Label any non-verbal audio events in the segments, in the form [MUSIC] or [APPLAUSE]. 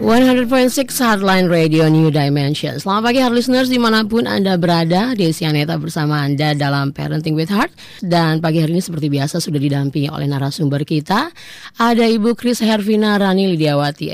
100.6 Hardline Radio New Dimension. Selamat pagi hard listeners di mana pun Anda berada. Desi Aneta bersama Anda dalam Parenting with Heart. Dan pagi hari ini seperti biasa sudah didampingi oleh narasumber kita. Ada Ibu Kris Hervina Rani Lidiawati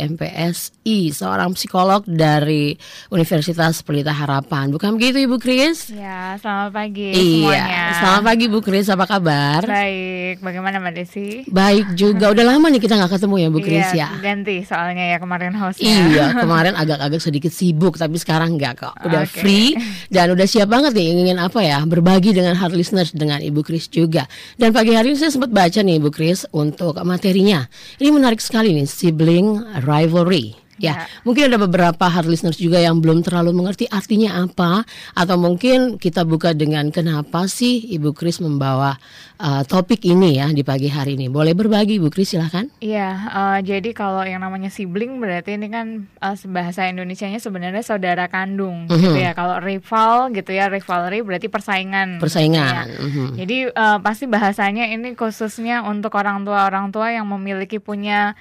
MPSI Seorang psikolog dari Universitas Pelita Harapan Bukan begitu Ibu Kris? Ya selamat pagi iya. semuanya Selamat pagi Bu Kris apa kabar? Baik, bagaimana Mbak Desi? Baik juga, udah lama nih kita nggak ketemu ya Bu Kris iya, ya ganti soalnya ya kemarin hostnya Iya, [LAUGHS] kemarin agak-agak sedikit sibuk, tapi sekarang enggak kok. Udah Oke. free dan udah siap banget nih ingin apa ya berbagi dengan hard listeners dengan Ibu Kris juga. Dan pagi hari ini saya sempat baca nih Ibu Kris untuk materinya. Ini menarik sekali nih sibling rivalry. Ya, Ya. mungkin ada beberapa hard listeners juga yang belum terlalu mengerti artinya apa atau mungkin kita buka dengan kenapa sih Ibu Kris membawa uh, topik ini ya di pagi hari ini. Boleh berbagi Ibu Kris silahkan. Iya, eh, jadi kalau yang namanya sibling berarti ini kan eh, bahasa Indonesianya sebenarnya saudara kandung gitu Mhm. ya. Kalau rival gitu ya, rivalry berarti persaingan. Persaingan. Ya. Mhm. Jadi eh, pasti bahasanya ini khususnya untuk orang tua orang tua yang memiliki punya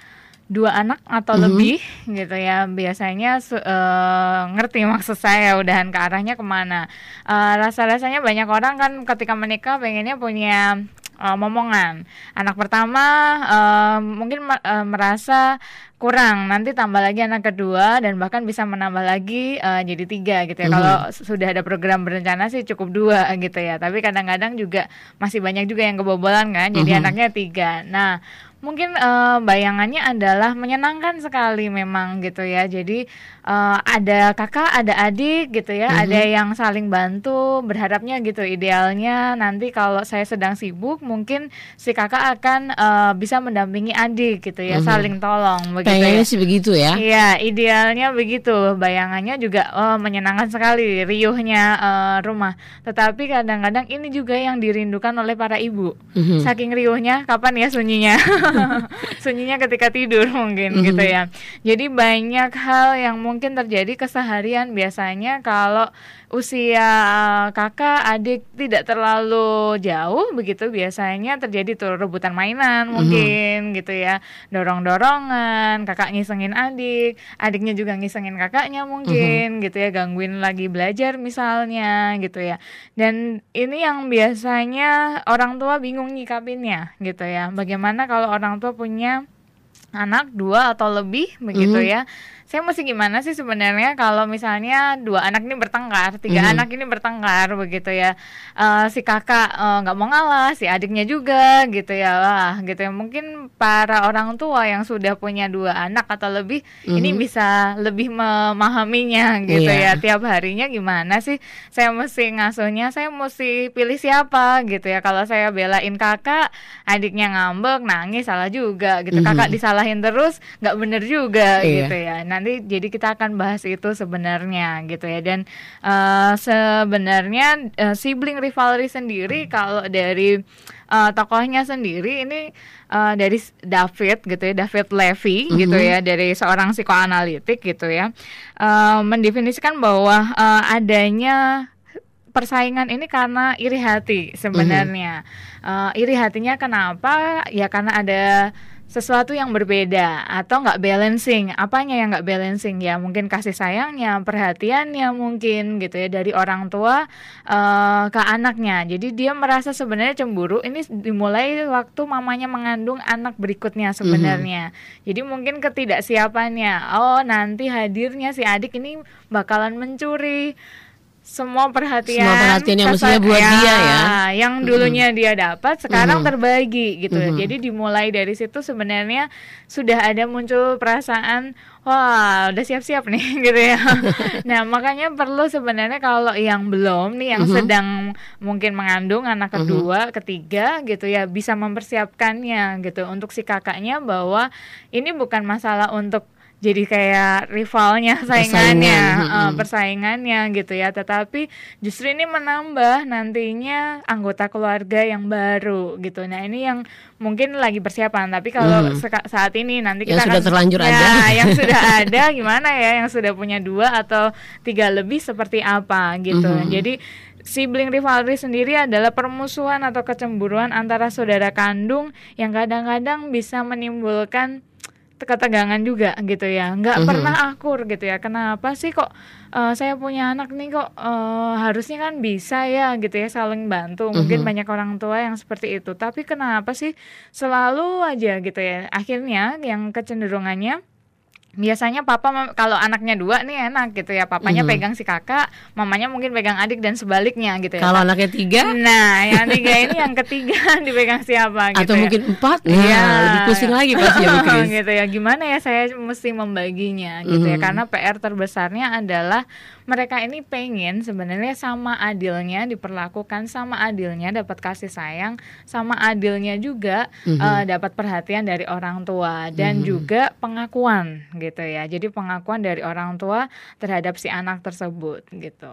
dua anak atau Mhm. lebih gitu ya. Biasanya eh, ngerti maksud saya udahan ke arahnya ke mana. Eh, rasa-rasanya banyak orang kan ketika menikah pengennya punya eh, momongan. Anak pertama eh, mungkin eh, merasa kurang nanti tambah lagi anak kedua dan bahkan bisa menambah lagi eh, jadi tiga gitu ya. Mhm. kalau sudah ada program berencana sih cukup dua gitu ya. Tapi kadang-kadang juga masih banyak juga yang kebobolan kan jadi anaknya tiga. Nah mungkin eh, bayangannya adalah menyenangkan sekali memang gitu ya. Jadi eh, ada kakak ada adik gitu ya Mhm. ada yang saling bantu berharapnya gitu idealnya nanti kalau saya sedang sibuk mungkin si kakak akan eh, bisa mendampingi adik gitu ya Mhm. saling tolong begitu ya sih begitu ya. Iya, idealnya begitu. Bayangannya juga oh, menyenangkan sekali, riuhnya eh, rumah. Tetapi kadang-kadang ini juga yang dirindukan oleh para ibu. Mhm. Saking riuhnya, kapan ya sunyinya? [LAUGHS] sunyinya ketika tidur mungkin Mhm. gitu ya. Jadi banyak hal yang mungkin terjadi keseharian. Biasanya kalau usia eh, kakak adik tidak terlalu jauh begitu biasanya terjadi tuh rebutan mainan mungkin gitu ya. Dorong-dorongan kakak ngisengin adik adiknya juga ngisengin kakaknya mungkin gitu ya. Gangguin lagi belajar misalnya gitu ya. Dan ini yang biasanya orang tua bingung nyikapinnya gitu ya. Bagaimana kalau orang tua punya anak dua atau lebih begitu Mhm. ya saya mesti gimana sih sebenarnya kalau misalnya dua anak ini bertengkar tiga Mhm. anak ini bertengkar begitu ya Eh, si kakak eh, nggak mau ngalah si adiknya juga gitu ya wah gitu ya mungkin para orang tua yang sudah punya dua anak atau lebih ini Mhm. bisa lebih memahaminya gitu Iya. ya tiap harinya gimana sih saya mesti ngasuhnya saya mesti pilih siapa gitu ya kalau saya belain kakak adiknya ngambek nangis salah juga gitu Mhm. kakak disalahin terus nggak bener juga Iya. gitu ya nanti jadi kita akan bahas itu sebenarnya gitu ya dan eh, sebenarnya eh, sibling rivalry sendiri kalau dari eh, tokohnya sendiri ini eh, dari David gitu ya David Levy gitu Mhm. ya dari seorang psikoanalitik gitu ya eh, mendefinisikan bahwa eh, adanya persaingan ini karena iri hati sebenarnya. Eh, iri hatinya kenapa? Ya karena ada sesuatu yang berbeda atau nggak balancing. Apanya yang nggak balancing ya? Mungkin kasih sayangnya, perhatiannya mungkin gitu ya dari orang tua eh, ke anaknya. Jadi dia merasa sebenarnya cemburu. Ini dimulai waktu mamanya mengandung anak berikutnya sebenarnya. Jadi mungkin ketidaksiapannya. Oh nanti hadirnya si adik ini bakalan mencuri semua perhatian Semua perhatian yang mestinya buat dia ya. yang dulunya dia dapat sekarang Mhm. terbagi gitu Mhm. jadi dimulai dari situ sebenarnya sudah ada muncul perasaan wah udah siap-siap nih [LAUGHS] gitu ya [LAUGHS] nah makanya perlu sebenarnya kalau yang belum nih yang Mhm. sedang mungkin mengandung anak kedua ketiga gitu ya bisa mempersiapkannya gitu untuk si kakaknya bahwa ini bukan masalah untuk jadi kayak rivalnya saingannya. Persaingan, eh, mhm. persaingannya gitu ya. Tetapi justru ini menambah nantinya anggota keluarga yang baru gitu. Nah ini yang mungkin lagi persiapan. Tapi kalau seka- saat ini nanti Yang kita sudah akan- terlanjur ya, ada. [LAUGHS] yang sudah [LAUGHS] ada gimana ya? Yang sudah punya dua atau tiga lebih seperti apa gitu. Mhm. jadi Sibling rivalry sendiri adalah permusuhan atau kecemburuan antara saudara kandung yang kadang-kadang bisa menimbulkan ketegangan juga gitu ya. Nggak Mhm. pernah akur gitu ya. Kenapa sih kok eh, saya punya anak nih kok eh, harusnya kan bisa ya gitu ya saling bantu. Mungkin Mhm. banyak orang tua yang seperti itu. Tapi kenapa sih selalu aja gitu ya. Akhirnya yang kecenderungannya biasanya papa kalau anaknya dua nih enak gitu ya papanya Mhm. pegang si kakak mamanya mungkin pegang adik dan sebaliknya gitu ya Kalau anaknya tiga nah yang tiga ini yang ketiga [LAUGHS] dipegang siapa gitu atau ya mungkin empat, nah Iya. lebih pusing lagi pasti ya [LAUGHS] gitu ya gimana ya saya mesti membaginya gitu ya Mhm. karena PR terbesarnya adalah mereka ini pengen sebenarnya sama adilnya diperlakukan sama adilnya dapat kasih sayang sama adilnya juga Mhm. eh, dapat perhatian dari orang tua dan Mhm. juga pengakuan gitu ya jadi pengakuan dari orang tua terhadap si anak tersebut gitu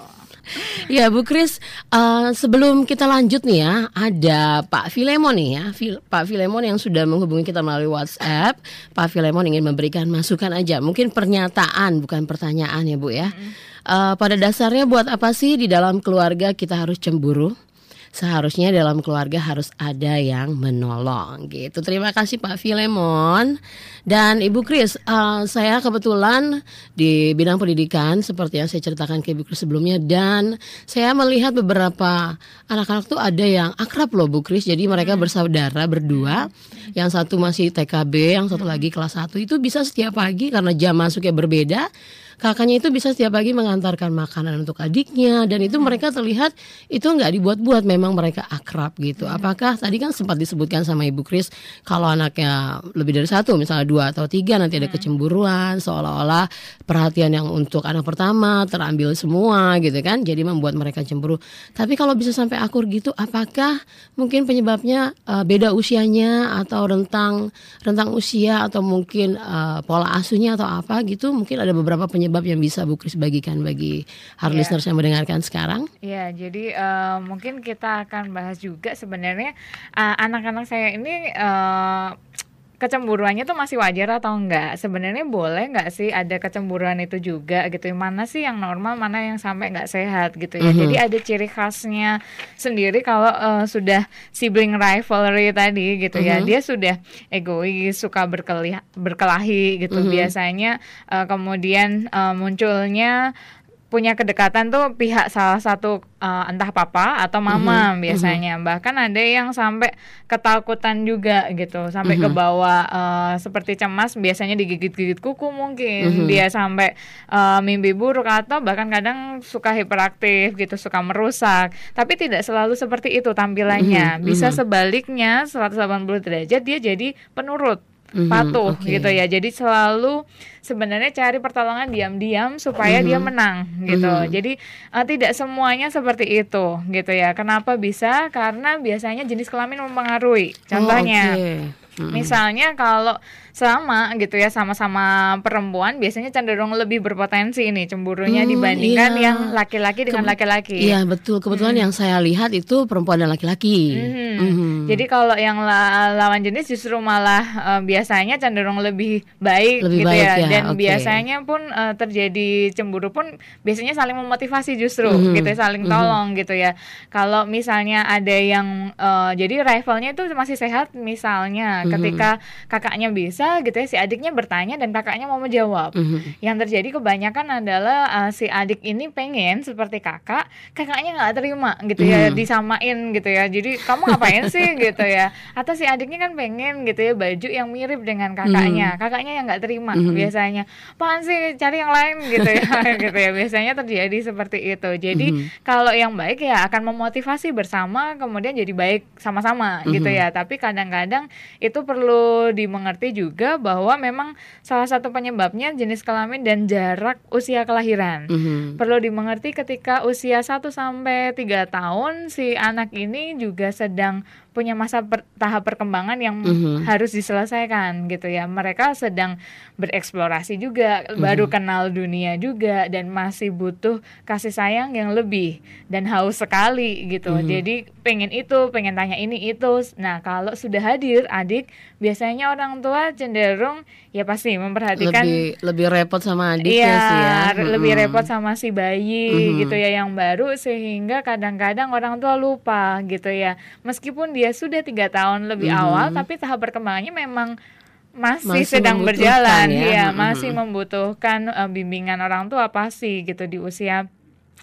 Ya Bu Kris, eh, sebelum kita lanjut nih ya, ada Pak Filemon nih ya, Fil- Pak Filemon yang sudah menghubungi kita melalui WhatsApp. Pak Filemon ingin memberikan masukan aja, mungkin pernyataan bukan pertanyaan ya Bu ya. Eh, pada dasarnya buat apa sih di dalam keluarga kita harus cemburu? Seharusnya dalam keluarga harus ada yang menolong gitu. Terima kasih Pak Filemon dan Ibu Kris. eh, saya kebetulan di bidang pendidikan seperti yang saya ceritakan ke Ibu Kris sebelumnya dan saya melihat beberapa anak-anak tuh ada yang akrab loh Bu Kris. Jadi mereka bersaudara berdua. Yang satu masih TKB, yang satu lagi kelas 1 itu bisa setiap pagi karena jam masuknya berbeda. Kakaknya itu bisa setiap pagi mengantarkan makanan untuk adiknya dan itu mereka terlihat itu nggak dibuat-buat memang mereka akrab gitu. Apakah tadi kan sempat disebutkan sama Ibu Kris kalau anaknya lebih dari satu misalnya dua atau tiga nanti ada kecemburuan seolah-olah perhatian yang untuk anak pertama terambil semua gitu kan jadi membuat mereka cemburu. Tapi kalau bisa sampai akur gitu apakah mungkin penyebabnya eh, beda usianya atau rentang rentang usia atau mungkin eh, pola asuhnya atau apa gitu mungkin ada beberapa penyebab yang bisa Bu Kris bagikan bagi hard Iya. listeners yang mendengarkan sekarang. Ya, jadi eh, mungkin kita akan bahas juga sebenarnya eh, anak-anak saya ini eh, kecemburuannya tuh masih wajar atau enggak? Sebenarnya boleh nggak sih ada kecemburuan itu juga gitu? Mana sih yang normal, mana yang sampai nggak sehat gitu ya? Mhm. Jadi ada ciri khasnya sendiri kalau eh, sudah sibling rivalry tadi gitu ya, Mhm. dia sudah egois, suka berkeli berkelahi gitu. Mhm. Biasanya eh, kemudian eh, munculnya punya kedekatan tuh pihak salah satu uh, entah papa atau mama Mhm, biasanya. Bahkan ada yang sampai ketakutan juga gitu sampai ke Mhm. bawah uh, seperti cemas biasanya digigit-gigit kuku mungkin. Mhm. dia sampai uh, mimpi buruk atau bahkan kadang suka hiperaktif gitu suka merusak. Tapi tidak selalu seperti itu tampilannya. Mhm, bisa mhm. sebaliknya 180 derajat dia jadi penurut Mhm, patuh oke. gitu ya. Jadi selalu sebenarnya cari pertolongan diam-diam supaya dia Mhm. menang gitu. Mhm. Jadi eh, tidak semuanya seperti itu gitu ya. Kenapa bisa? Karena biasanya jenis kelamin mempengaruhi. Contohnya Oh, oke. Mhm. Misalnya kalau sama gitu ya sama-sama perempuan biasanya cenderung lebih berpotensi ini cemburunya Hmm, dibandingkan iya. yang laki-laki dengan laki-laki. Iya betul. Kebetulan yang saya lihat itu perempuan dan laki-laki. Mhm. Mhm. Jadi kalau yang la- lawan jenis justru malah eh, biasanya cenderung lebih baik Lebih gitu baik ya. ya, Dan oke. biasanya pun eh, terjadi cemburu pun biasanya saling memotivasi justru Mhm. gitu ya, saling Mhm. tolong gitu ya. Kalau misalnya ada yang eh, jadi rivalnya itu masih sehat misalnya Mhm. ketika kakaknya bisa gitu ya si adiknya bertanya dan kakaknya mau menjawab. Mhm. Yang terjadi kebanyakan adalah uh, si adik ini pengen seperti kakak, kakaknya nggak terima gitu ya, Mhm. disamain gitu ya. Jadi kamu ngapain sih [LAUGHS] gitu ya? Atau si adiknya kan pengen gitu ya baju yang mirip dengan kakaknya, kakaknya yang nggak terima Mhm. biasanya. Apaan sih cari yang lain gitu ya, [LAUGHS] gitu ya. Biasanya terjadi seperti itu. Jadi Mhm. kalau yang baik ya akan memotivasi bersama, kemudian jadi baik sama-sama gitu Mhm. ya. Tapi kadang-kadang itu perlu dimengerti juga bahwa memang salah satu penyebabnya jenis kelamin dan jarak usia kelahiran. Mhm. Perlu dimengerti ketika usia 1 sampai 3 tahun si anak ini juga sedang punya masa per- tahap perkembangan yang Mhm. harus diselesaikan gitu ya. Mereka sedang bereksplorasi juga, baru kenal dunia juga dan masih butuh kasih sayang yang lebih dan haus sekali gitu. Mhm. Jadi pengen itu, pengen tanya ini itu. Nah, kalau sudah hadir adik, biasanya orang tua cenderung ya pasti memperhatikan lebih lebih repot sama adiknya Iya, sih ya. re- lebih Mhm. repot sama si bayi Mhm. gitu ya yang baru sehingga kadang-kadang orang tua lupa gitu ya. Meskipun dia sudah tiga tahun lebih Mhm. awal, tapi tahap perkembangannya memang masih, Masih sedang berjalan, ya. ya, Mm-mm. masih membutuhkan eh, bimbingan orang tua pasti gitu di usia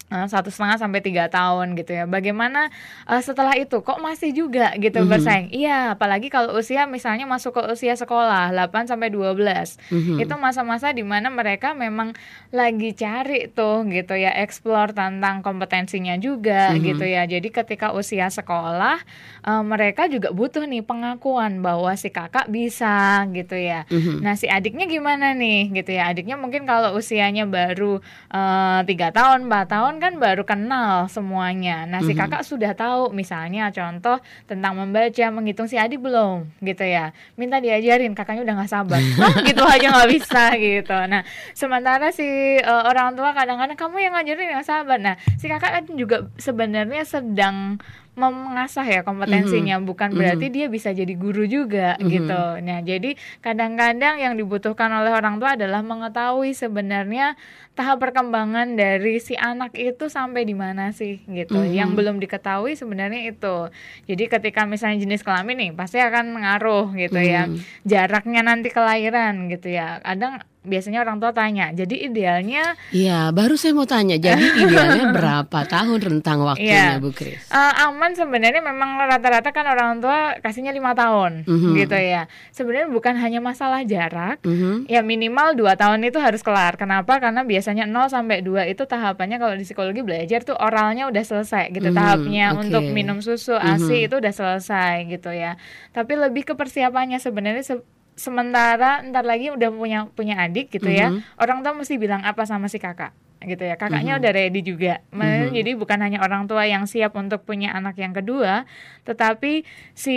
satu setengah sampai tiga tahun gitu ya. Bagaimana eh, setelah itu kok masih juga gitu Mhm. bersaing? Iya, apalagi kalau usia misalnya masuk ke usia sekolah 8 sampai 12 Mhm. itu masa-masa di mana mereka memang lagi cari tuh gitu ya explore tentang kompetensinya juga Mhm. gitu ya jadi ketika usia sekolah eh, mereka juga butuh nih pengakuan bahwa si kakak bisa gitu ya Mhm. Nah si adiknya gimana nih gitu ya adiknya mungkin kalau usianya baru eh, tiga tahun 4 tahun kan baru kenal semuanya. Nah si Mhm. kakak sudah tahu misalnya contoh tentang membaca menghitung si adik belum gitu ya. Minta diajarin kakaknya udah nggak sabar. [LAUGHS] Hah, gitu aja nggak bisa gitu. Nah sementara si eh, orang tua kadang-kadang kamu yang ngajarin nggak sabar. Nah si kakak kan juga sebenarnya sedang mengasah ya kompetensinya bukan Mhm. berarti dia bisa jadi guru juga Mhm. gitu. Nah, jadi kadang-kadang yang dibutuhkan oleh orang tua adalah mengetahui sebenarnya tahap perkembangan dari si anak itu sampai di mana sih gitu. Mhm. Yang belum diketahui sebenarnya itu. Jadi ketika misalnya jenis kelamin nih pasti akan mengaruh gitu ya. Mhm. Jaraknya nanti kelahiran gitu ya. Kadang biasanya orang tua tanya, jadi idealnya Iya, baru saya mau tanya. Jadi [LAUGHS] idealnya berapa tahun rentang waktunya, Iya. Bu Kris? Eh, aman sebenarnya memang rata-rata kan orang tua kasihnya lima tahun Mhm. gitu ya. Sebenarnya bukan hanya masalah jarak, Mhm. ya minimal dua tahun itu harus kelar. Kenapa? Karena biasanya 0 sampai 2 itu tahapannya kalau di psikologi belajar tuh oralnya udah selesai gitu. Mhm, Tahapnya oke. untuk minum susu, ASI Mhm. itu udah selesai gitu ya. Tapi lebih ke persiapannya sebenarnya se- sementara ntar lagi udah punya punya adik gitu ya. Mhm. Orang tua mesti bilang apa sama si kakak gitu ya. Kakaknya Mhm. udah ready juga. Ma- Mhm. Jadi bukan hanya orang tua yang siap untuk punya anak yang kedua, tetapi si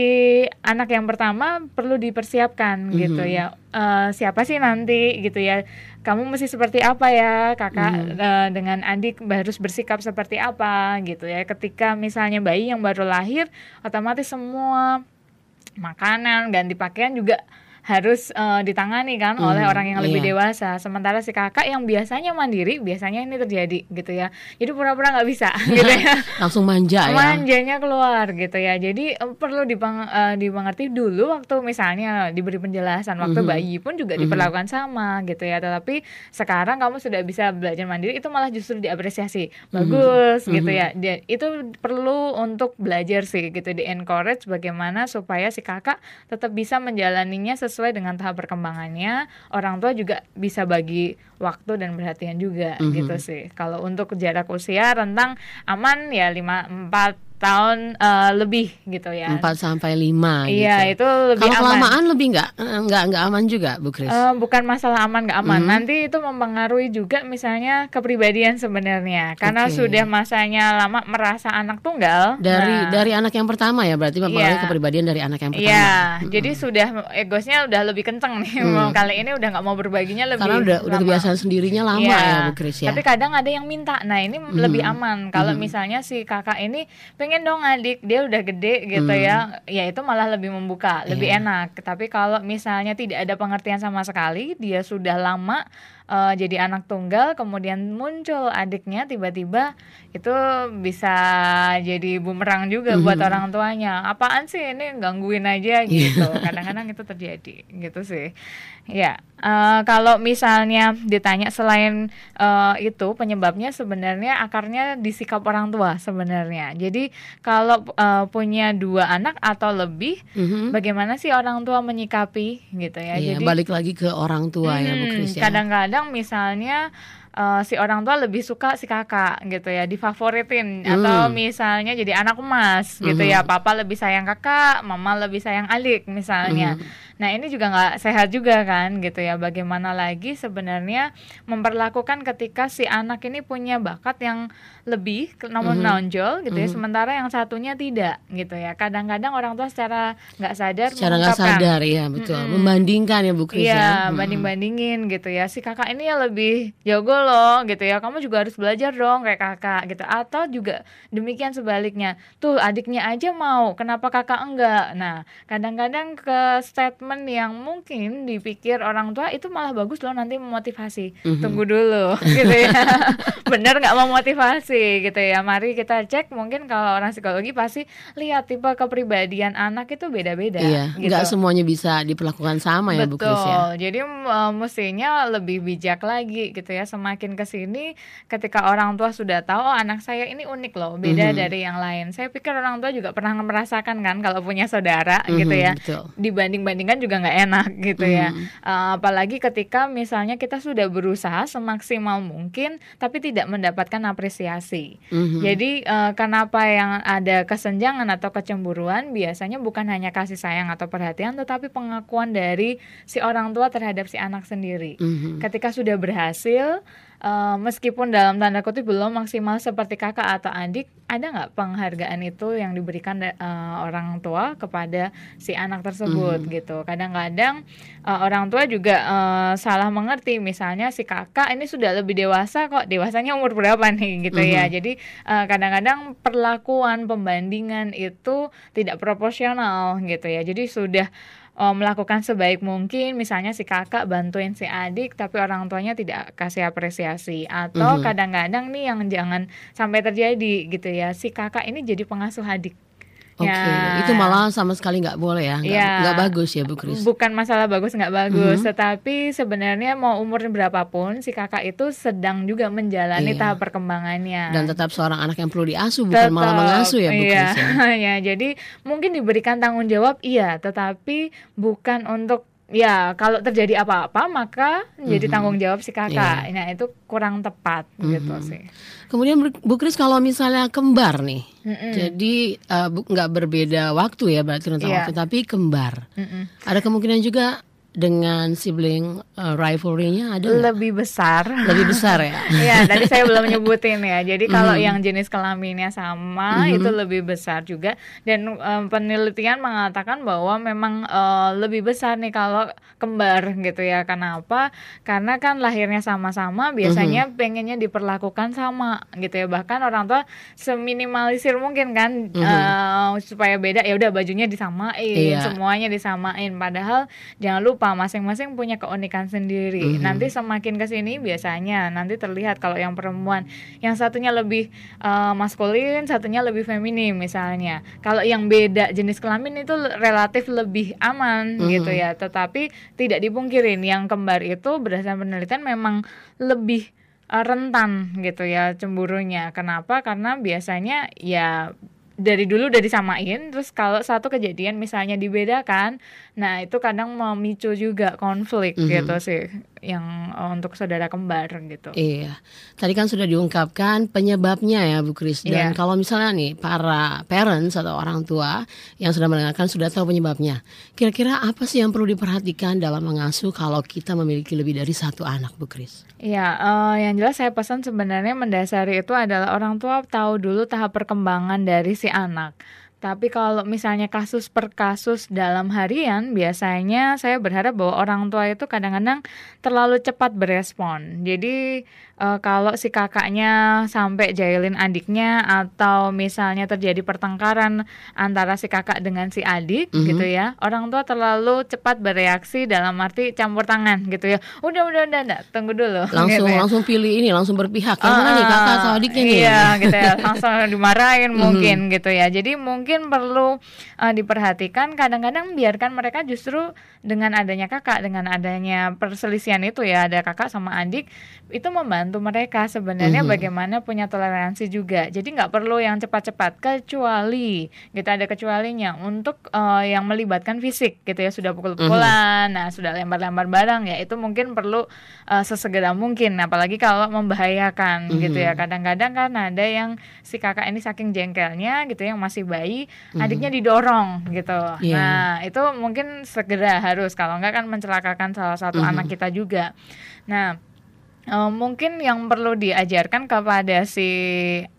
anak yang pertama perlu dipersiapkan gitu Mhm. ya. Eh, siapa sih nanti gitu ya. Kamu mesti seperti apa ya kakak Mhm. eh, dengan adik harus bersikap seperti apa gitu ya. Ketika misalnya bayi yang baru lahir, otomatis semua makanan ganti pakaian juga harus eh, ditangani kan Hmm, oleh orang yang lebih iya. dewasa. Sementara si kakak yang biasanya mandiri, biasanya ini terjadi gitu ya. Jadi pura-pura nggak bisa [LAUGHS] gitu ya. Langsung manja ya. Manjanya keluar gitu ya. Jadi eh, perlu dipeng- eh, dimengerti dulu waktu misalnya diberi penjelasan waktu Mhm. bayi pun juga Mhm. diperlakukan sama gitu ya. Tetapi sekarang kamu sudah bisa belajar mandiri itu malah justru diapresiasi. Bagus gitu Mhm. ya. Dia, itu perlu untuk belajar sih gitu di encourage bagaimana supaya si kakak tetap bisa menjalaninya sesuai dengan tahap perkembangannya. Orang tua juga bisa bagi waktu dan perhatian juga Mhm. gitu sih. Kalau untuk jarak usia rentang aman ya 5 4 tahun eh, lebih gitu ya. 4 sampai 5 Iya, gitu. itu lebih Kalau kelamaan lebih nggak eh, nggak nggak aman juga, Bu Kris? Eh, bukan masalah aman nggak aman. Mhm. Nanti itu mempengaruhi juga misalnya kepribadian sebenarnya. Karena Oke. sudah masanya lama merasa anak tunggal. dari nah, dari anak yang pertama ya berarti mempengaruhi Iya. kepribadian dari anak yang pertama. Iya, Mm-mm. jadi sudah egosnya udah lebih kenceng nih. Hmm. Mau Kali ini udah nggak mau berbaginya lebih Karena udah udah kebiasaan sendirinya lama Iya. ya, Bu Kris ya. Tapi kadang ada yang minta. Nah, ini Mhm. lebih aman kalau Mhm. misalnya si kakak ini pengen dong adik, dia udah gede gitu Mhm. ya. Ya itu malah lebih membuka, lebih Iya. enak. Tapi kalau misalnya tidak ada pengertian sama sekali, dia sudah lama eh, jadi anak tunggal, kemudian muncul adiknya tiba-tiba itu bisa jadi bumerang juga buat Mhm. orang tuanya. Apaan sih ini gangguin aja gitu. Kadang-kadang itu terjadi gitu sih. Ya, eh, kalau misalnya ditanya selain eh, itu penyebabnya sebenarnya akarnya di sikap orang tua sebenarnya. Jadi kalau eh, punya dua anak atau lebih, Mhm. bagaimana sih orang tua menyikapi gitu ya? Iya, Jadi balik lagi ke orang tua ya, Bu Hmm, Kris ya. Kadang-kadang misalnya eh, si orang tua lebih suka si kakak gitu ya, difavoritin Hmm. atau misalnya jadi anak emas gitu Mhm. ya, papa lebih sayang kakak, mama lebih sayang adik misalnya. Mhm. Nah ini juga nggak sehat juga kan gitu ya. Bagaimana lagi sebenarnya memperlakukan ketika si anak ini punya bakat yang lebih namun Mhm. menonjol gitu ya, Mhm. sementara yang satunya tidak gitu ya. Kadang-kadang orang tua secara nggak sadar Secara nggak sadar ya, betul. Mm-mm. Membandingkan ya, Bu Kris ya. Iya, Mhm. banding-bandingin gitu ya. Si kakak ini ya lebih jago loh gitu ya kamu juga harus belajar dong kayak kakak gitu atau juga demikian sebaliknya tuh adiknya aja mau kenapa kakak enggak nah kadang-kadang ke statement yang mungkin dipikir orang tua itu malah bagus loh nanti memotivasi mm-hmm. tunggu dulu [LAUGHS] gitu ya bener nggak memotivasi gitu ya mari kita cek mungkin kalau orang psikologi pasti lihat tipe kepribadian anak itu beda-beda iya gitu. nggak semuanya bisa diperlakukan sama ya Betul. Bu Kris ya jadi uh, mestinya lebih bijak lagi gitu ya semakin ke sini ketika orang tua sudah tahu oh, anak saya ini unik loh beda mm-hmm. dari yang lain saya pikir orang tua juga pernah merasakan kan kalau punya saudara mm-hmm, gitu ya dibanding-bandingkan juga nggak enak gitu ya uh, apalagi ketika misalnya kita sudah berusaha semaksimal mungkin tapi tidak mendapatkan apresiasi mm-hmm. jadi uh, kenapa yang ada kesenjangan atau kecemburuan biasanya bukan hanya kasih sayang atau perhatian tetapi pengakuan dari si orang tua terhadap si anak sendiri mm-hmm. ketika sudah berhasil uh, meskipun dalam tanda kutip belum maksimal seperti kakak atau adik, ada nggak penghargaan itu yang diberikan uh, orang tua kepada si anak tersebut mm. gitu? Kadang-kadang uh, orang tua juga uh, salah mengerti, misalnya si kakak ini sudah lebih dewasa kok, dewasanya umur berapa nih [LAUGHS] gitu mm -hmm. ya? Jadi uh, kadang-kadang perlakuan pembandingan itu tidak proporsional gitu ya. Jadi sudah uh, melakukan sebaik mungkin misalnya si kakak bantuin si adik tapi orang tuanya tidak kasih apresiasi atau mhm. kadang-kadang mm -hmm. nih yang jangan sampai terjadi gitu ya si kakak ini jadi pengasuh adik Oke, okay. ya. itu malah sama sekali nggak boleh ya, nggak, ya. bagus ya Bu Kris. Bukan masalah bagus nggak bagus, mm-hmm. tetapi sebenarnya mau umurnya berapapun, si kakak itu sedang juga menjalani iya. tahap perkembangannya. Dan tetap seorang anak yang perlu diasuh, bukan tetap, malah mengasuh ya Bu iya. Kris. Ya. [LAUGHS] ya, jadi mungkin diberikan tanggung jawab, iya, tetapi bukan untuk ya kalau terjadi apa-apa maka jadi mm-hmm. tanggung jawab si kakak. Yeah. Nah itu kurang tepat mm-hmm. gitu sih. Kemudian Bu Kris kalau misalnya kembar nih, mm-hmm. jadi uh, nggak berbeda waktu ya berarti rentang yeah. waktu, tapi kembar. Mm-hmm. Ada kemungkinan juga dengan sibling uh, rivalry-nya ada lebih gak? besar lebih besar ya [LAUGHS] Iya tadi saya belum nyebutin ya jadi kalau mm yang jenis kelaminnya sama mm-hmm. itu lebih besar juga dan um, penelitian mengatakan bahwa memang uh, lebih besar nih kalau kembar gitu ya kenapa karena kan lahirnya sama-sama biasanya mm-hmm. pengennya diperlakukan sama gitu ya bahkan orang tua seminimalisir mungkin kan mm-hmm. uh, supaya beda ya udah bajunya disamain iya. semuanya disamain padahal jangan lupa apa masing-masing punya keunikan sendiri. Mm -hmm. Nanti semakin ke sini biasanya nanti terlihat kalau yang perempuan yang satunya lebih uh, maskulin, satunya lebih feminim misalnya. Kalau yang beda jenis kelamin itu relatif lebih aman mm -hmm. gitu ya. Tetapi tidak dipungkirin yang kembar itu berdasarkan penelitian memang lebih uh, rentan gitu ya cemburunya. Kenapa? Karena biasanya ya dari dulu udah disamain terus kalau satu kejadian misalnya dibedakan nah itu kadang memicu juga konflik mm -hmm. gitu sih yang eh, untuk saudara kembar gitu iya tadi kan sudah diungkapkan penyebabnya ya Bu Kris dan yeah. kalau misalnya nih para parents atau orang tua yang sudah mendengarkan sudah tahu penyebabnya kira-kira apa sih yang perlu diperhatikan dalam mengasuh kalau kita memiliki lebih dari satu anak Bu Kris Iya, uh, yang jelas saya pesan sebenarnya mendasari itu adalah orang tua tahu dulu tahap perkembangan dari si anak. Tapi kalau misalnya kasus per kasus dalam harian, biasanya saya berharap bahwa orang tua itu kadang-kadang terlalu cepat berespon. Jadi uh, kalau si kakaknya sampai jahilin adiknya atau misalnya terjadi pertengkaran antara si kakak dengan si adik mm -hmm. gitu ya orang tua terlalu cepat bereaksi dalam arti campur tangan gitu ya udah udah udah, udah tunggu dulu [LAUGHS] langsung gitu ya. langsung pilih ini langsung berpihak uh, mana nih kakak atau adiknya nih iya gitu ya langsung dimarahin mm -hmm. mungkin gitu ya jadi mungkin perlu uh, diperhatikan kadang-kadang biarkan mereka justru dengan adanya kakak dengan adanya perselisihan itu ya ada kakak sama adik itu membantu mereka sebenarnya mm -hmm. bagaimana punya toleransi juga jadi nggak perlu yang cepat-cepat kecuali kita ada kecualinya untuk uh, yang melibatkan fisik gitu ya sudah pukul-pukulan mm -hmm. nah sudah lempar-lempar barang ya itu mungkin perlu uh, sesegera mungkin apalagi kalau membahayakan mm -hmm. gitu ya kadang-kadang kan ada yang si kakak ini saking jengkelnya gitu ya, yang masih bayi mm -hmm. adiknya didorong gitu yeah. nah itu mungkin segera harus kalau enggak kan mencelakakan salah satu mm -hmm. anak kita juga. Nah, uh, mungkin yang perlu diajarkan kepada si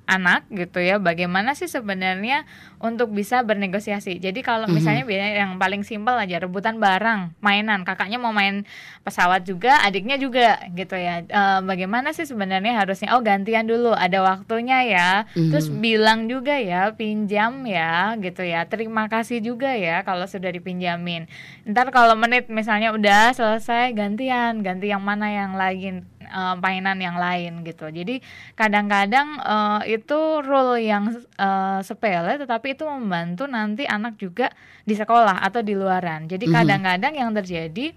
anak gitu ya bagaimana sih sebenarnya untuk bisa bernegosiasi? Jadi kalau Mhm. misalnya biasanya yang paling simpel aja rebutan barang mainan. Kakaknya mau main pesawat juga adiknya juga gitu ya. Eh, bagaimana sih sebenarnya harusnya? Oh gantian dulu ada waktunya ya. Terus Mhm. bilang juga ya pinjam ya gitu ya. Terima kasih juga ya kalau sudah dipinjamin. Ntar kalau menit misalnya udah selesai gantian. Ganti yang mana yang lain eh, mainan yang lain gitu. Jadi kadang-kadang eh, itu rule yang eh, sepele tetapi itu membantu nanti anak juga di sekolah atau di luaran. Jadi Mhm. kadang-kadang yang terjadi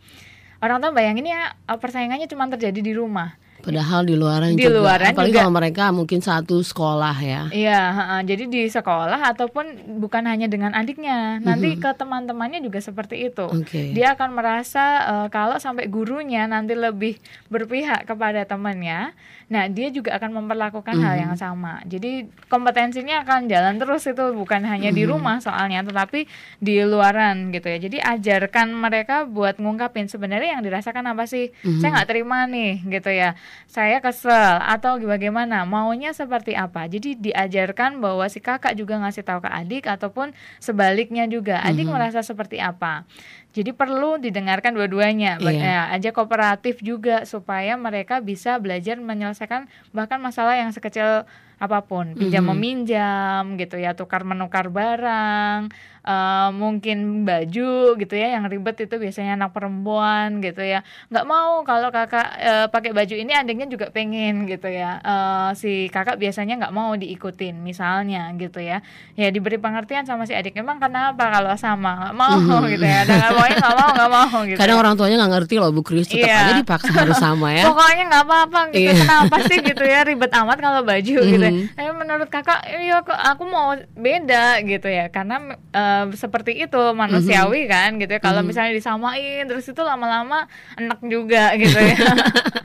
orang tua bayangin ya persaingannya cuma terjadi di rumah Padahal di luaran Di juga. luaran Apalagi juga. kalau mereka mungkin satu sekolah ya. Iya, jadi di sekolah ataupun bukan hanya dengan adiknya, nanti Mhm. ke teman-temannya juga seperti itu. Oke. Dia akan merasa eh, kalau sampai gurunya nanti lebih berpihak kepada temannya, nah dia juga akan memperlakukan hal Mhm. yang sama. Jadi kompetensinya akan jalan terus itu bukan hanya di Mhm. rumah soalnya, tetapi di luaran gitu ya. Jadi ajarkan mereka buat ngungkapin sebenarnya yang dirasakan apa sih? Mhm. Saya nggak terima nih gitu ya. Saya kesel atau bagaimana? Maunya seperti apa? Jadi diajarkan bahwa si kakak juga ngasih tahu ke adik ataupun sebaliknya juga. Adik Mhm. merasa seperti apa? Jadi perlu didengarkan dua-duanya. Iya. ya, aja kooperatif juga supaya mereka bisa belajar menyelesaikan bahkan masalah yang sekecil apa pun, pinjam Mhm. meminjam gitu ya, tukar menukar barang, eh, mungkin baju gitu ya, yang ribet itu biasanya anak perempuan gitu ya, nggak mau kalau kakak eh, pakai baju ini adiknya juga pengen gitu ya, Eh, si kakak biasanya nggak mau diikutin misalnya gitu ya, ya diberi pengertian sama si adik, emang kenapa kalau sama nggak mau Mhm. [LAUGHS] gitu ya, ada nggak maunya nggak mau nggak mau gitu. Kadang orang tuanya nggak ngerti loh Bu Kris, tetap Iya. aja dipaksa harus sama ya. [LAUGHS] Pokoknya nggak apa-apa gitu. Iya. Kenapa sih gitu ya ribet amat kalau baju gitu. Mhm. Tapi menurut kakak, iya kok aku mau beda gitu ya. Karena eh, seperti itu manusiawi kan gitu ya. Kalau Mhm. misalnya disamain terus itu lama-lama enak juga gitu ya. [LAUGHS]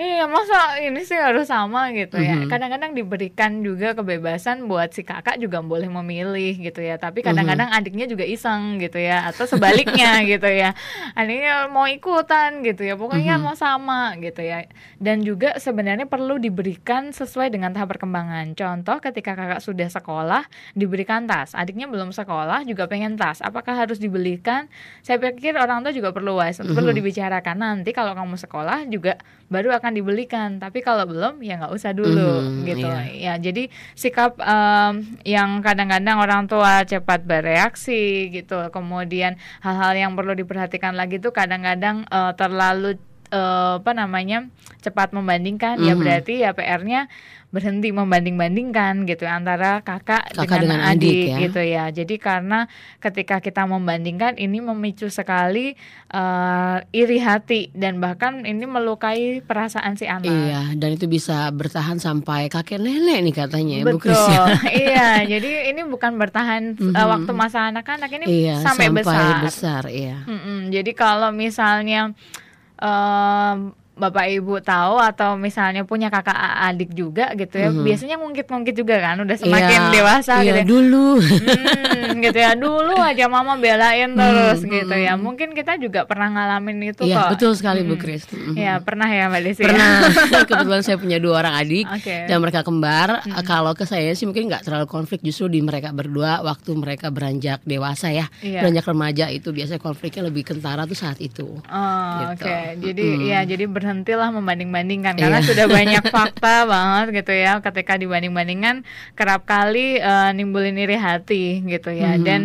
iya masa ini sih harus sama gitu ya. Mhm. Kadang-kadang diberikan juga kebebasan buat si kakak juga boleh memilih gitu ya. Tapi kadang-kadang adiknya juga iseng gitu ya. Atau sebaliknya [LAUGHS] gitu ya. Adiknya mau ikutan gitu ya. Pokoknya Mhm. mau sama gitu ya. Dan juga sebenarnya perlu diberikan sesuai dengan tahap perkembangan. Contoh ketika kakak sudah sekolah diberikan tas, adiknya belum sekolah juga pengen tas. Apakah harus dibelikan? Saya pikir orang tua juga perlu wise, perlu Mhm. dibicarakan nanti kalau kamu sekolah juga baru akan dibelikan. Tapi kalau belum ya nggak usah dulu Mhm, gitu. iya. Ya jadi sikap em, yang kadang-kadang orang tua cepat bereaksi gitu. Kemudian hal-hal yang perlu diperhatikan lagi tuh kadang-kadang eh, terlalu eh, apa namanya cepat membandingkan ya Mhm. berarti ya PR-nya berhenti membanding-bandingkan gitu antara kakak, Kakak dengan, dengan adik adik, ya. gitu ya. Jadi karena ketika kita membandingkan ini memicu sekali eh, iri hati dan bahkan ini melukai perasaan si anak. Iya, dan itu bisa bertahan sampai kakek nenek nih katanya ya Betul, ya. [LAUGHS] iya. Jadi ini bukan bertahan Mhm. waktu masa anak-anak ini Iya, sampai, besar. besar, iya. Mm-mm. Jadi kalau misalnya em, bapak ibu tahu atau misalnya punya kakak adik juga gitu ya, Mhm. biasanya ngungkit-ngungkit juga kan, udah semakin Iya, dewasa iya, gitu. ya. dulu. Hmm, gitu ya dulu aja mama belain terus Hmm, gitu hmm, ya hmm. mungkin kita juga pernah ngalamin itu Iya, kok betul sekali Bu Mm-mm. Kris. Mhm. ya pernah ya mbak Desi ya? Pernah. Kebetulan saya punya dua orang adik Oke. dan mereka kembar. Mm-mm. Kalau ke saya sih mungkin nggak terlalu konflik justru di mereka berdua waktu mereka beranjak dewasa ya. Iya. Beranjak remaja itu biasanya konfliknya lebih kentara tuh saat itu. Oh, Gitu. Oke, jadi Mm-mm. ya jadi berhentilah membanding-bandingkan karena Iya. sudah banyak [LAUGHS] fakta banget gitu ya. Ketika dibanding-bandingkan kerap kali eh, nimbulin iri hati gitu ya. Mhm. Dan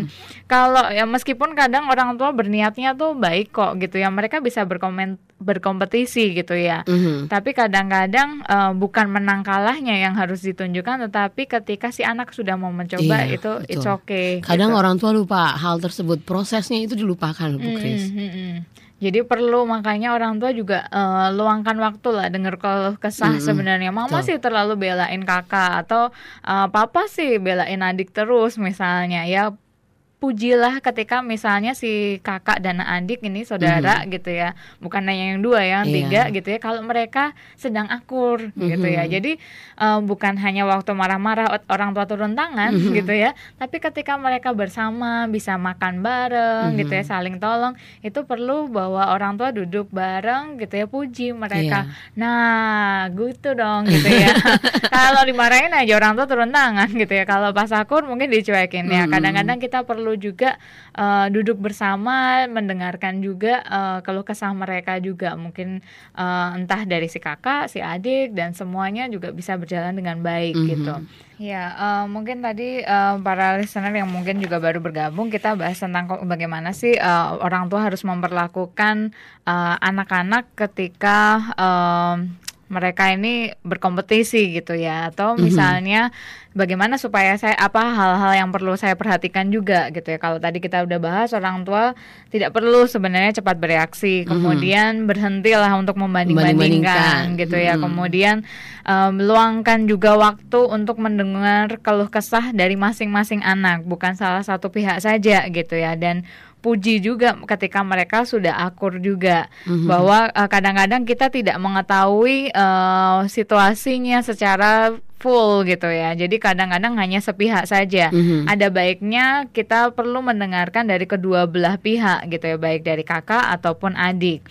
kalau ya meskipun kadang orang tua berniatnya tuh baik kok gitu ya, mereka bisa berkomen berkompetisi gitu ya. Mhm. Tapi kadang-kadang eh, bukan menang kalahnya yang harus ditunjukkan, tetapi ketika si anak sudah mau mencoba Iya, itu betul. it's okay. Kadang gitu. orang tua lupa hal tersebut, prosesnya itu dilupakan Bu Kris. mm, mm. Jadi perlu makanya orang tua juga eh, luangkan waktu lah dengar kalau kesah Mm-mm. sebenarnya mama Betul. sih terlalu belain kakak atau eh, papa sih belain adik terus misalnya ya pujilah ketika misalnya si kakak dan adik ini saudara mm-hmm. gitu ya bukan hanya yang dua ya yang yeah. tiga gitu ya kalau mereka sedang akur mm-hmm. gitu ya jadi uh, bukan hanya waktu marah-marah orang tua turun tangan mm-hmm. gitu ya tapi ketika mereka bersama bisa makan bareng mm-hmm. gitu ya saling tolong itu perlu bahwa orang tua duduk bareng gitu ya puji mereka yeah. nah gitu dong gitu ya [LAUGHS] kalau dimarahin aja orang tua turun tangan gitu ya kalau pas akur mungkin dicuekin ya kadang-kadang kita perlu juga uh, duduk bersama mendengarkan juga uh, keluh kesah mereka juga mungkin uh, entah dari si kakak si adik dan semuanya juga bisa berjalan dengan baik mm -hmm. gitu Ya, uh, mungkin tadi uh, para listener yang mungkin juga baru bergabung kita bahas tentang bagaimana sih uh, orang tua harus memperlakukan anak-anak uh, ketika uh, mereka ini berkompetisi gitu ya atau mhm. misalnya mm-hmm. bagaimana supaya saya apa hal-hal yang perlu saya perhatikan juga gitu ya kalau tadi kita udah bahas orang tua tidak perlu sebenarnya cepat bereaksi mhm. kemudian mm-hmm. berhentilah untuk membanding-bandingkan gitu ya mm-hmm. kemudian um, luangkan juga waktu untuk mendengar keluh kesah dari masing-masing anak bukan salah satu pihak saja gitu ya dan puji juga ketika mereka sudah akur juga mm-hmm. bahwa uh, kadang-kadang kita tidak mengetahui uh, situasinya secara full gitu ya. Jadi kadang-kadang hanya sepihak saja. Mm-hmm. Ada baiknya kita perlu mendengarkan dari kedua belah pihak gitu ya, baik dari kakak ataupun adik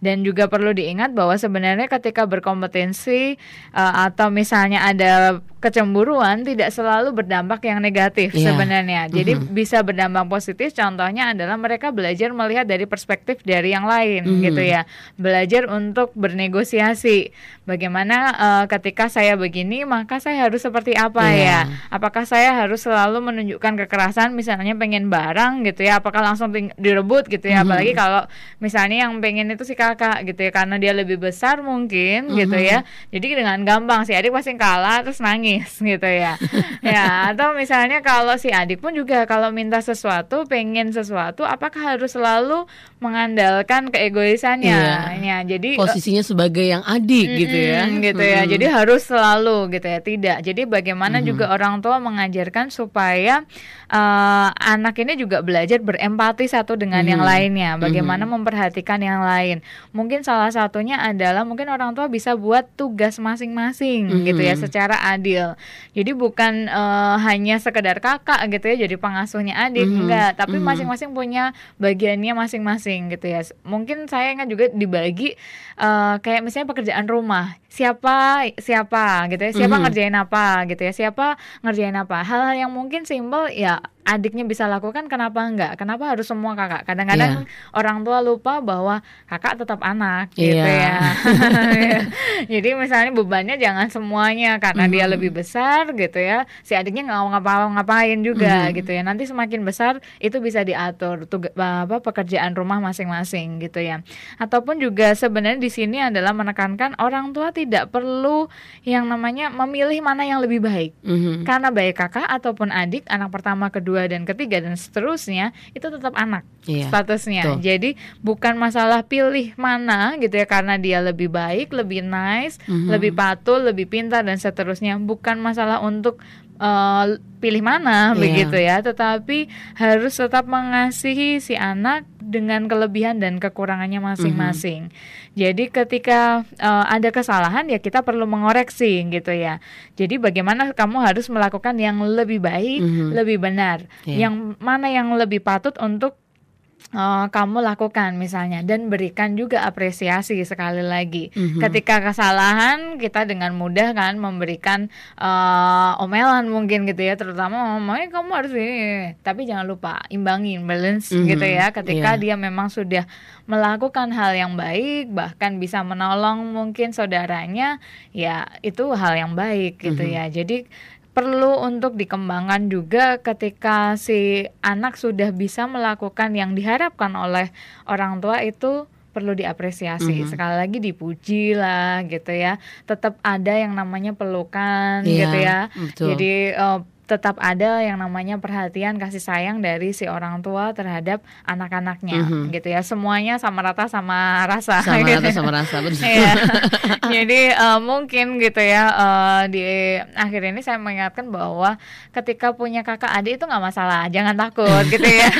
dan juga perlu diingat bahwa sebenarnya ketika berkompetensi uh, atau misalnya ada kecemburuan tidak selalu berdampak yang negatif yeah. sebenarnya. Jadi mm -hmm. bisa berdampak positif. Contohnya adalah mereka belajar melihat dari perspektif dari yang lain, mm -hmm. gitu ya. Belajar untuk bernegosiasi. Bagaimana uh, ketika saya begini, maka saya harus seperti apa yeah. ya? Apakah saya harus selalu menunjukkan kekerasan? Misalnya pengen barang, gitu ya? Apakah langsung direbut, gitu ya? Mm -hmm. Apalagi kalau misalnya yang pengen itu si kakak, gitu ya? Karena dia lebih besar mungkin, mm -hmm. gitu ya. Jadi dengan gampang si adik pasti kalah terus nangis [LAUGHS] gitu ya. [LAUGHS] Ya atau misalnya kalau si adik pun juga kalau minta sesuatu pengen sesuatu apakah harus selalu mengandalkan keegoisannya? Iya. ya jadi posisinya sebagai yang adik mm gitu ya. Gitu ya. Mm jadi harus selalu gitu ya tidak. Jadi bagaimana mm juga orang tua mengajarkan supaya uh, anak ini juga belajar berempati satu dengan mm yang lainnya. Bagaimana mm memperhatikan yang lain mungkin salah satunya adalah mungkin orang tua bisa buat tugas masing-masing mm gitu ya secara adil. Jadi bukan uh, hanya sekedar kakak gitu ya jadi pengasuhnya adik mm -hmm. enggak, tapi mm-hmm. masing-masing punya bagiannya masing-masing gitu ya. Mungkin saya kan juga dibagi uh, kayak misalnya pekerjaan rumah. Siapa siapa gitu ya. Siapa mm -hmm. ngerjain apa gitu ya. Siapa ngerjain apa. Hal-hal yang mungkin simpel ya adiknya bisa lakukan kenapa enggak kenapa harus semua kakak kadang-kadang yeah. orang tua lupa bahwa kakak tetap anak gitu yeah. ya [LAUGHS] [LAUGHS] jadi misalnya bebannya jangan semuanya karena mm -hmm. dia lebih besar gitu ya si adiknya nggak mau ngapa-ngapain juga mm -hmm. gitu ya nanti semakin besar itu bisa diatur tuh apa pekerjaan rumah masing-masing gitu ya ataupun juga sebenarnya di sini adalah menekankan orang tua tidak perlu yang namanya memilih mana yang lebih baik mm -hmm. karena baik kakak ataupun adik anak pertama kedua dan ketiga dan seterusnya itu tetap anak iya, statusnya. Tuh. Jadi bukan masalah pilih mana gitu ya karena dia lebih baik, lebih nice, mm-hmm. lebih patuh, lebih pintar dan seterusnya. Bukan masalah untuk uh, pilih mana yeah. begitu ya, tetapi harus tetap mengasihi si anak dengan kelebihan dan kekurangannya masing-masing. Mm-hmm. Jadi ketika uh, ada kesalahan ya kita perlu mengoreksi gitu ya. Jadi bagaimana kamu harus melakukan yang lebih baik, mm-hmm. lebih benar. Yeah. Yang mana yang lebih patut untuk uh, kamu lakukan misalnya dan berikan juga apresiasi sekali lagi. Mm-hmm. Ketika kesalahan kita dengan mudah kan memberikan uh, omelan mungkin gitu ya, terutama mamanya kamu harus ini. Tapi jangan lupa imbangin balance mm-hmm. gitu ya. Ketika yeah. dia memang sudah melakukan hal yang baik bahkan bisa menolong mungkin saudaranya, ya itu hal yang baik gitu mm-hmm. ya. Jadi perlu untuk dikembangkan juga ketika si anak sudah bisa melakukan yang diharapkan oleh orang tua itu perlu diapresiasi mm -hmm. sekali lagi dipuji lah gitu ya tetap ada yang namanya pelukan yeah, gitu ya betul. jadi uh, tetap ada yang namanya perhatian kasih sayang dari si orang tua terhadap anak-anaknya Mhm. gitu ya semuanya sama rata sama rasa Sama gitu. rata sama rasa betul. Iya. [LAUGHS] Jadi eh, mungkin gitu ya eh, di akhir ini saya mengingatkan bahwa ketika punya kakak adik itu nggak masalah, jangan takut [LAUGHS] gitu ya.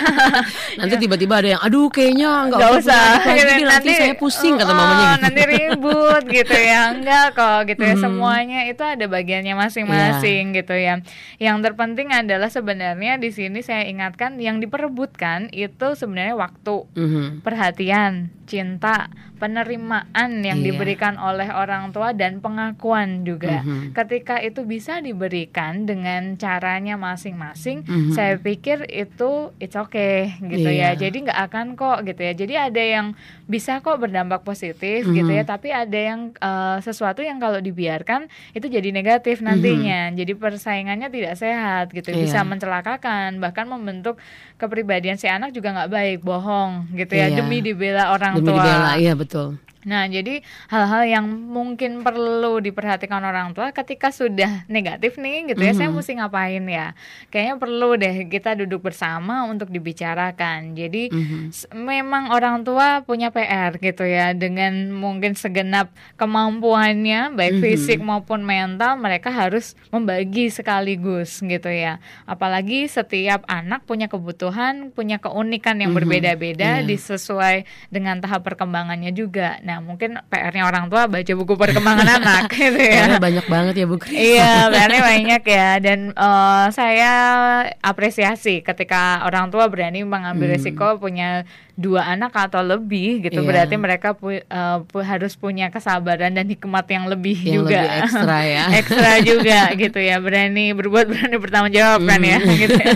Nanti tiba-tiba ada yang aduh kayaknya nggak usah, gitu. nanti, saya pusing kata oh, mamanya gitu. nanti ribut gitu ya enggak kok gitu ya Mhm. semuanya itu ada bagiannya masing-masing gitu ya yang terpenting adalah sebenarnya di sini saya ingatkan yang diperebutkan itu sebenarnya waktu Mhm. perhatian, cinta, penerimaan yang Iya. diberikan oleh orang tua dan pengakuan juga. Mhm. Ketika itu bisa diberikan dengan caranya masing-masing, Mhm. saya pikir itu it's okay gitu ya. Iya. Jadi nggak akan kok gitu ya. Jadi ada yang bisa kok berdampak positif gitu Mhm. ya, tapi ada yang eh, sesuatu yang kalau dibiarkan itu jadi negatif nantinya. Jadi persaingannya tidak sehat gitu, bisa Mhm. Iya. mencelakakan bahkan membentuk kepribadian si anak juga nggak baik, bohong gitu ya Iya. demi dibela orang Demi tua. dibela, iya betul. Nah, jadi hal-hal yang mungkin perlu diperhatikan orang tua ketika sudah negatif nih gitu ya, saya Mhm. mesti ngapain ya? Kayaknya perlu deh kita duduk bersama untuk dibicarakan. Jadi Mhm. s- memang orang tua punya PR gitu ya dengan mungkin segenap kemampuannya baik Mhm. fisik maupun mental mereka harus membagi sekaligus gitu ya. Apalagi setiap anak punya kebutuhan, punya keunikan yang Mhm. berbeda-beda Iya. disesuai dengan tahap perkembangannya juga. Nah, mungkin PR-nya orang tua baca buku perkembangan [LAUGHS] anak gitu ya. Karena banyak banget ya Bu Kris. Iya, [LAUGHS] berarti banyak ya. Dan eh, saya apresiasi ketika orang tua berani mengambil Hmm. risiko punya dua anak atau lebih gitu. Iya. Berarti mereka pu- eh, pu- harus punya kesabaran dan hikmat yang lebih Yang juga. lebih ekstra ya. [LAUGHS] ekstra juga gitu ya. Berani berbuat, berani bertanggung jawab kan ya Hmm. gitu ya.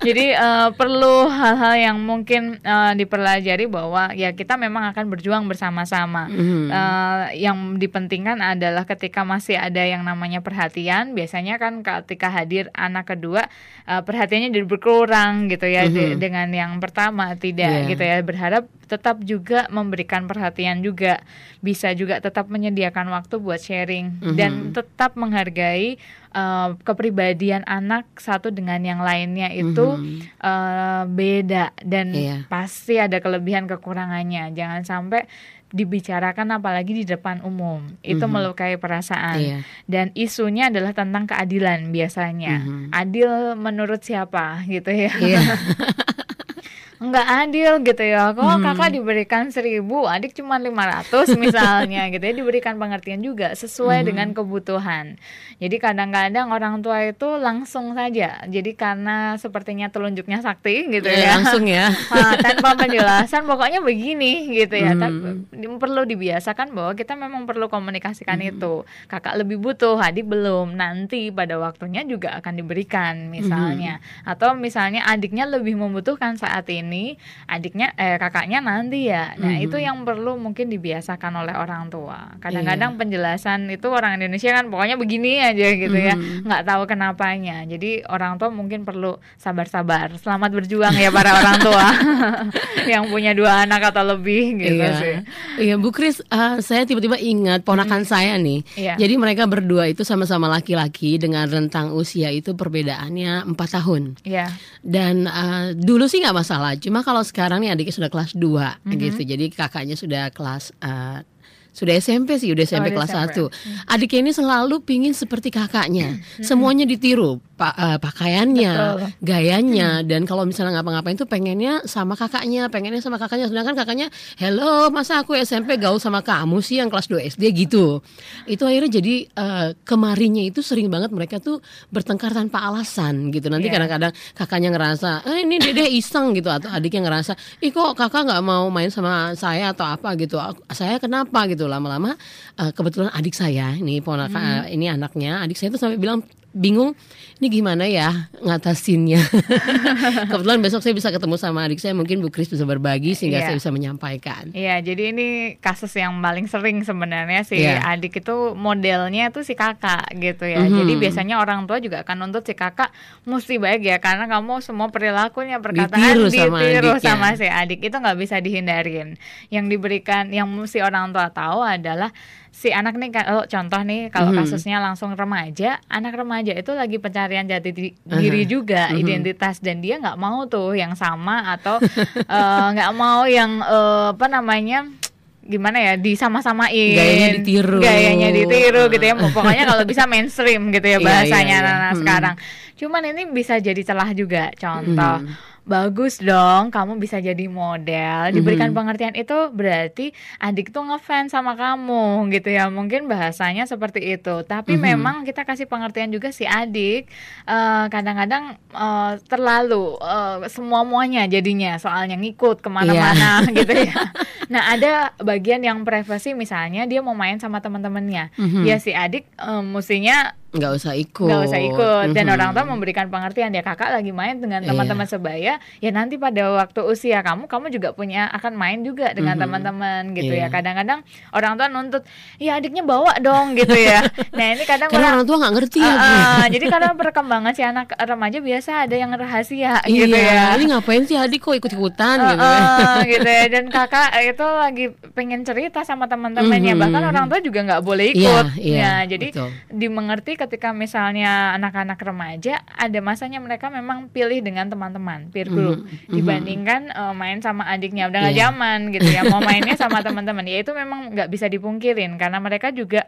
Jadi eh, perlu hal-hal yang mungkin eh, dipelajari bahwa ya kita memang akan berjuang bersama-sama. Mhm. Eh, yang dipentingkan adalah ketika masih ada yang namanya perhatian, biasanya kan ketika hadir anak kedua eh, perhatiannya jadi berkurang gitu ya de- Mhm. dengan yang pertama tidak Iya. gitu ya. Berharap tetap juga memberikan perhatian juga, bisa juga tetap menyediakan waktu buat sharing dan Mhm. tetap menghargai eh, kepribadian anak satu dengan yang lainnya itu Mhm. eh, beda dan Iya. pasti ada kelebihan kekurangannya. Jangan sampai dibicarakan apalagi di depan umum. Itu Mhm. melukai perasaan. Iya. Dan isunya adalah tentang keadilan biasanya. Mhm. Adil menurut siapa gitu ya. Iya. [LAUGHS] Enggak adil gitu ya. Kok Mhm. kakak diberikan seribu, adik cuma 500 [LAUGHS] misalnya gitu ya. Diberikan pengertian juga sesuai Mhm. dengan kebutuhan. Jadi kadang-kadang orang tua itu langsung saja. Jadi karena sepertinya telunjuknya sakti gitu Iya, ya. langsung ya. [LAUGHS] Ah, tanpa penjelasan pokoknya begini gitu ya Hmm. tapi perlu dibiasakan bahwa kita memang perlu komunikasikan Hmm. itu kakak lebih butuh adik belum nanti pada waktunya juga akan diberikan misalnya Hmm. atau misalnya adiknya lebih membutuhkan saat ini adiknya eh kakaknya nanti ya nah Mhm. itu yang perlu mungkin dibiasakan oleh orang tua kadang-kadang Iya. penjelasan itu orang Indonesia kan pokoknya begini aja gitu ya Mhm. nggak tahu kenapanya jadi orang tua mungkin perlu sabar-sabar selamat berjuang ya para orang tua [LAUGHS] yang punya dua anak atau lebih gitu iya. sih Iya, Bu Kris, eh, saya tiba-tiba ingat ponakan saya nih. Iya. Jadi mereka berdua itu sama-sama laki-laki dengan rentang usia itu perbedaannya empat tahun. ya Dan eh, dulu sih nggak masalah. Cuma kalau sekarang nih adiknya sudah kelas 2 Mhm. gitu. Jadi kakaknya sudah kelas eh, sudah SMP sih, udah SMP udah kelas SMP. 1. Adiknya ini selalu pingin seperti kakaknya. Semuanya ditiru, pa- eh, pakaiannya, Betul. gayanya dan kalau misalnya ngapa-ngapain tuh pengennya sama kakaknya, pengennya sama kakaknya. Sedangkan kakaknya, "Hello, masa aku SMP gaul sama kamu sih yang kelas 2 SD gitu." Itu akhirnya jadi eh, kemarinya itu sering banget mereka tuh bertengkar tanpa alasan gitu. Nanti Iya. kadang-kadang kakaknya ngerasa, "Eh, ini Dede iseng" gitu atau adiknya ngerasa, "Ih kok kakak nggak mau main sama saya atau apa gitu. Saya kenapa gitu." Lama-lama eh, kebetulan adik saya ini ponakan eh, ini anaknya, adik saya tuh sampai bilang bingung ini gimana ya ngatasinnya. [LAUGHS] Kebetulan besok saya bisa ketemu sama adik saya, mungkin Bu Kris bisa berbagi sehingga Iya. saya bisa menyampaikan. Iya, jadi ini kasus yang paling sering sebenarnya si Iya. adik itu modelnya tuh si kakak gitu ya. Mhm. Jadi biasanya orang tua juga akan nuntut si kakak mesti baik ya karena kamu semua perilakunya perkataan Ditiru sama ditiru sama si adik itu nggak bisa dihindarin. Yang diberikan yang mesti orang tua tahu adalah si anak nih kalau contoh nih kalau Mhm. kasusnya langsung remaja, anak remaja itu lagi pencarian jati diri juga, Mhm. identitas dan dia nggak mau tuh yang sama atau [LAUGHS] eh, nggak mau yang eh, apa namanya gimana ya disama-samain Gayanya ditiru. gayanya ditiru gitu ya pokoknya kalau bisa mainstream gitu ya [LAUGHS] Iya, bahasanya iya, iya. anak-anak Mm-mm. sekarang cuman ini bisa jadi celah juga contoh Mhm. Bagus dong kamu bisa jadi model diberikan Mhm. pengertian itu berarti adik tuh ngefans sama kamu gitu ya mungkin bahasanya seperti itu tapi Mhm. memang kita kasih pengertian juga si adik eh, kadang-kadang eh, terlalu eh, semua muanya jadinya soalnya ngikut ke mana-mana Iya. [LAUGHS] gitu ya [LAUGHS] nah ada bagian yang privasi misalnya dia mau main sama teman-temannya Mhm. ya si adik eh, mestinya nggak usah ikut nggak usah ikut dan Mhm. orang tua memberikan pengertian ya kakak lagi main dengan Iya. teman-teman sebaya ya nanti pada waktu usia kamu kamu juga punya akan main juga dengan Mhm. teman-teman gitu Iya. ya kadang-kadang orang tua nuntut ya adiknya bawa dong gitu ya [LAUGHS] nah ini kadang karena orang orang tua nggak ngerti ya Ah, Bu. ah, jadi kadang perkembangan si anak remaja biasa ada yang rahasia iya gitu ya ini ngapain sih adik kok ikut-ikutan Ah, gitu ya [LAUGHS] gitu ya dan kakak itu lagi pengen cerita sama teman-temannya Mhm. bahkan orang tua juga nggak boleh Iya, ikut iya, ya jadi betul. dimengerti ketika misalnya anak-anak remaja ada masanya mereka memang pilih dengan teman-teman peer group Mhm, mhm. dibandingkan eh, main sama adiknya udah nggak Iya. zaman gitu ya mau mainnya sama teman-teman ya itu memang nggak bisa dipungkirin karena mereka juga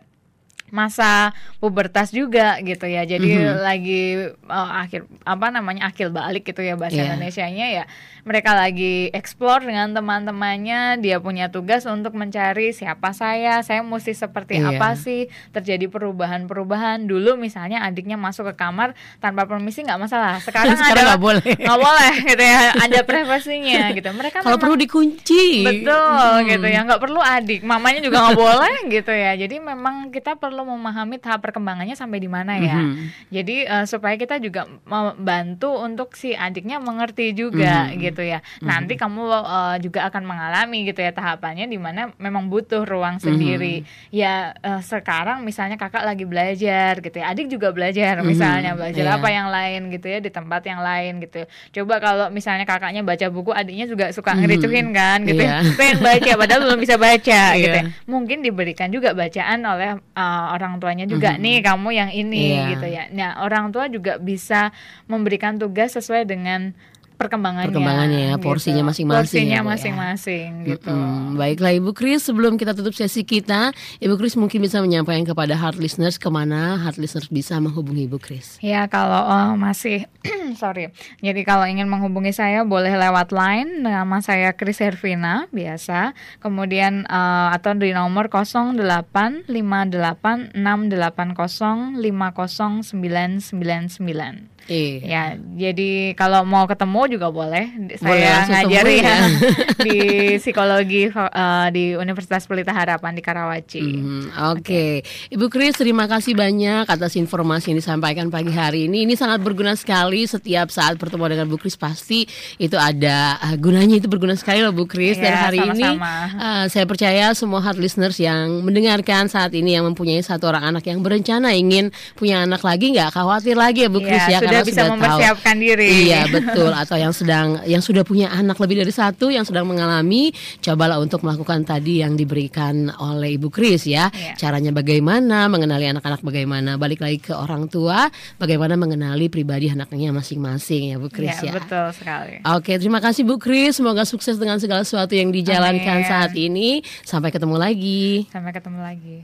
masa pubertas juga gitu ya jadi Mhm. lagi eh, akhir apa namanya akil balik gitu ya bahasa Iya. Indonesianya ya mereka lagi explore dengan teman-temannya dia punya tugas untuk mencari siapa saya saya mesti seperti Iya. apa sih terjadi perubahan-perubahan dulu misalnya adiknya masuk ke kamar tanpa permisi nggak masalah sekarang, [LAUGHS] sekarang ada nggak boleh nggak boleh gitu ya ada privasinya gitu mereka kalau perlu dikunci betul Mhm. gitu ya nggak perlu adik mamanya juga nggak boleh gitu ya jadi memang kita perlu memahami tahap perkembangannya sampai di mana ya Mhm. jadi eh, supaya kita juga membantu untuk si adiknya mengerti juga Mhm. gitu ya nanti kamu eh, juga akan mengalami gitu ya tahapannya di mana memang butuh ruang sendiri ya eh, sekarang misalnya kakak lagi belajar gitu ya adik juga belajar Mhm. misalnya belajar Iya. apa yang lain gitu ya di tempat yang lain gitu coba kalau misalnya kakaknya baca buku adiknya juga suka Mhm. ngericuhin kan gitu Iya. ya pengen baca padahal belum bisa baca [LAUGHS] Iya. gitu ya mungkin diberikan juga bacaan oleh uh, orang tuanya juga Mhm. nih kamu yang ini Iya. gitu ya nah orang tua juga bisa memberikan tugas sesuai dengan perkembangannya Perkembangannya ya, gitu. porsinya masing-masing porsinya ya, Bu, ya. masing-masing gitu Mm-mm. Baiklah Ibu Kris, sebelum kita tutup sesi kita, Ibu Kris mungkin bisa menyampaikan kepada heart listeners ke mana heart listeners bisa menghubungi Ibu Kris. Ya kalau uh, masih [CLEARS THROAT] sorry, jadi kalau ingin menghubungi saya boleh lewat line nama saya Kris Hervina biasa, kemudian uh, atau di nomor 085880509999. Iya. Ya, jadi kalau mau ketemu juga boleh. Saya ngajari ya, ya. [LAUGHS] di psikologi uh, di Universitas Pelita Harapan di Karawaci. Mhm, Oke, Ibu Kris terima kasih banyak atas informasi yang disampaikan pagi hari ini. Ini sangat berguna sekali. Setiap saat bertemu dengan Bu Kris pasti itu ada uh, gunanya itu berguna sekali loh Bu Kris. Dan Iya, hari ini sama-sama. uh, saya percaya semua heart listeners yang mendengarkan saat ini yang mempunyai satu orang anak yang berencana ingin punya anak lagi nggak khawatir lagi ya Bu Kris Ya, ya sudah bisa sudah tahu. mempersiapkan diri. Iya betul atau yang sedang yang sudah punya anak lebih dari satu yang sedang mengalami cobalah untuk melakukan tadi yang diberikan oleh Ibu Kris ya Iya. caranya bagaimana mengenali anak-anak bagaimana balik lagi ke orang tua bagaimana mengenali pribadi anaknya masing-masing ya Bu Kris Iya, ya. betul sekali. Oke terima kasih Bu Kris semoga sukses dengan segala sesuatu yang dijalankan Amin. saat ini sampai ketemu lagi. Sampai ketemu lagi.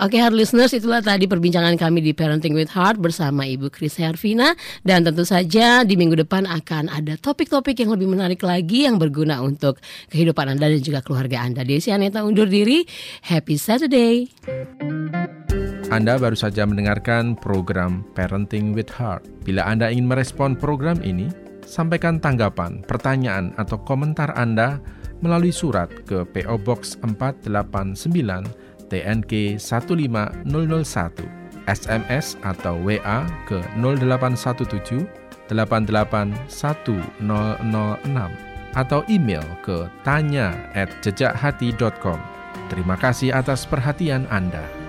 Oke, hard listeners, itulah tadi perbincangan kami di Parenting with Heart bersama Ibu Kris Hervina dan tentu saja di minggu depan akan ada topik-topik yang lebih menarik lagi yang berguna untuk kehidupan Anda dan juga keluarga Anda. Desi Aneta undur diri. Happy Saturday. Anda baru saja mendengarkan program Parenting with Heart. Bila Anda ingin merespon program ini, sampaikan tanggapan, pertanyaan, atau komentar Anda melalui surat ke PO Box 489 TNK 15001, SMS atau WA ke 0817 881006 atau email ke tanya at jejakhati.com. Terima kasih atas perhatian Anda.